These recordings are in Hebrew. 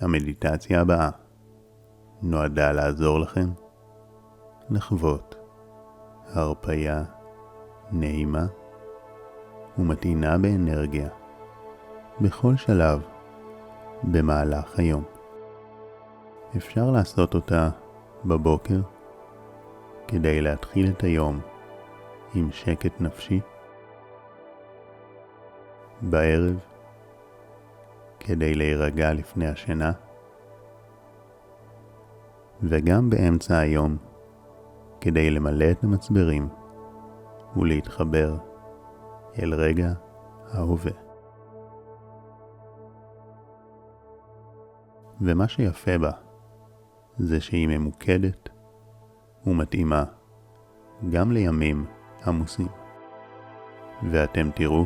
המדיטציה הבאה נועדה לעזור לכם לחוות הרפייה נעימה ומטעינה באנרגיה בכל שלב במהלך היום. אפשר לעשות אותה בבוקר כדי להתחיל את היום עם שקט נפשי, בערב כדי להירגע לפני השינה, וגם באמצע היום כדי למלא את המצברים ולהתחבר אל רגע ההווה. ומה שיפה בה זה שהיא ממוקדת ומתאימה גם לימים עמוסים. ואתם תראו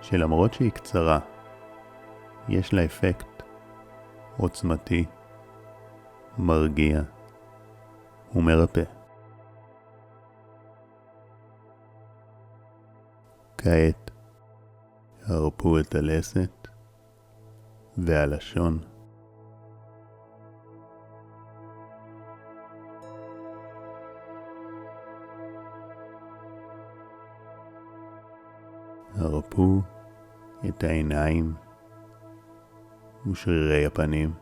שלמרות שהיא קצרה, יש לה אפקט עוצמתי, מרגיע ומרפא. כעת הרפו את הלסת והלשון. הרפו את העיניים ושרירי הפנים.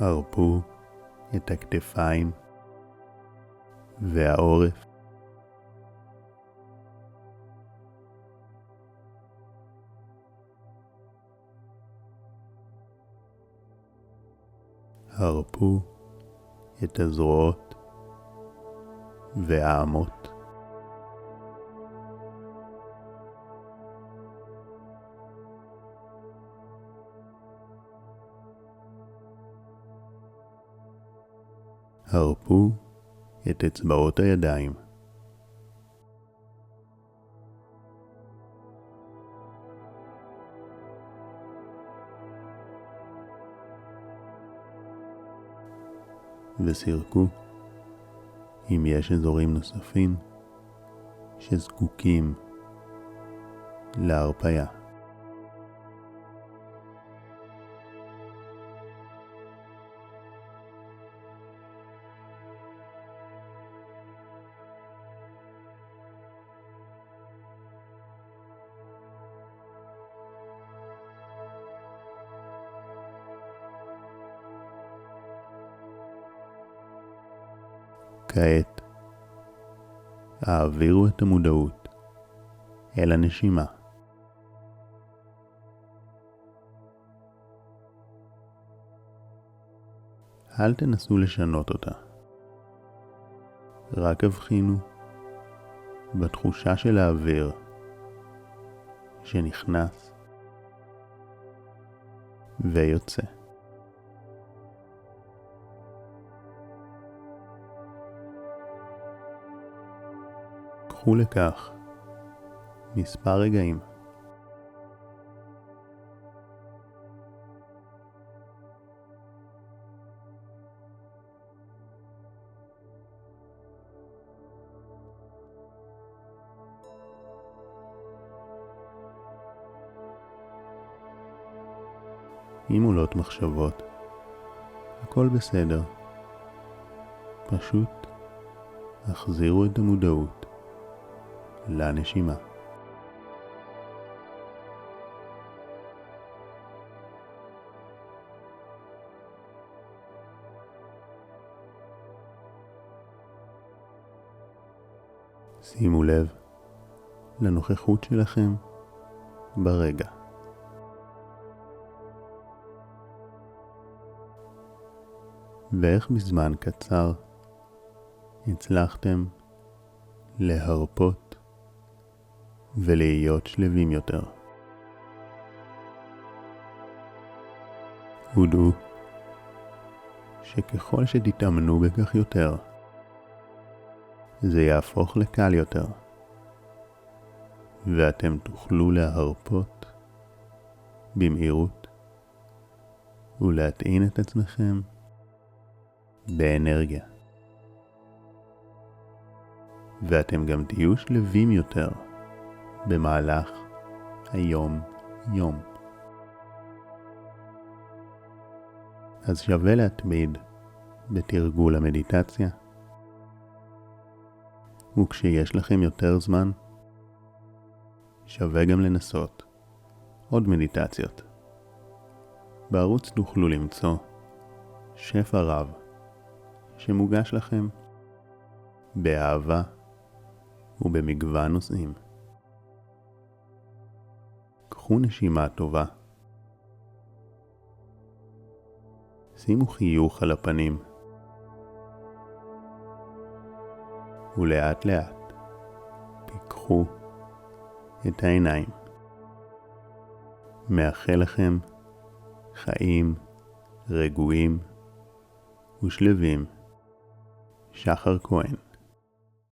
הרפו את הכתפיים והעורף. הרפו את הזרועות והאמות. הרפו את אצבעות הידיים. וסירקו אם יש אזורים נוספים שזקוקים להרפיה. כעת העבירו את המודעות אל הנשימה. אל תנסו לשנות אותה. רק הבחינו בתחושה של האוויר שנכנס ויוצא. קחו לכך מספר רגעים. אם עולות מחשבות, הכל בסדר. פשוט החזירו את המודעות לנשימה. שימו לב לנוכחות שלכם ברגע. ואיך בזמן קצר הצלחתם להרפות ולהיות שלווים יותר. הודו שככל שתתאמנו בכך יותר, זה יהפוך לקל יותר, ואתם תוכלו להרפות במהירות ולהטעין את עצמכם באנרגיה. ואתם גם תהיו שלווים יותר במהלך היום-יום. אז שווה להתמיד בתרגול המדיטציה, וכשיש לכם יותר זמן, שווה גם לנסות עוד מדיטציות. בערוץ תוכלו למצוא שפע רב שמוגש לכם באהבה ובמגוון נושאים. קחו נשימה טובה. שימו חיוך על הפנים. ולאט לאט פיקחו את העיניים. מאחל לכם חיים רגועים ושלווים. שחר כהן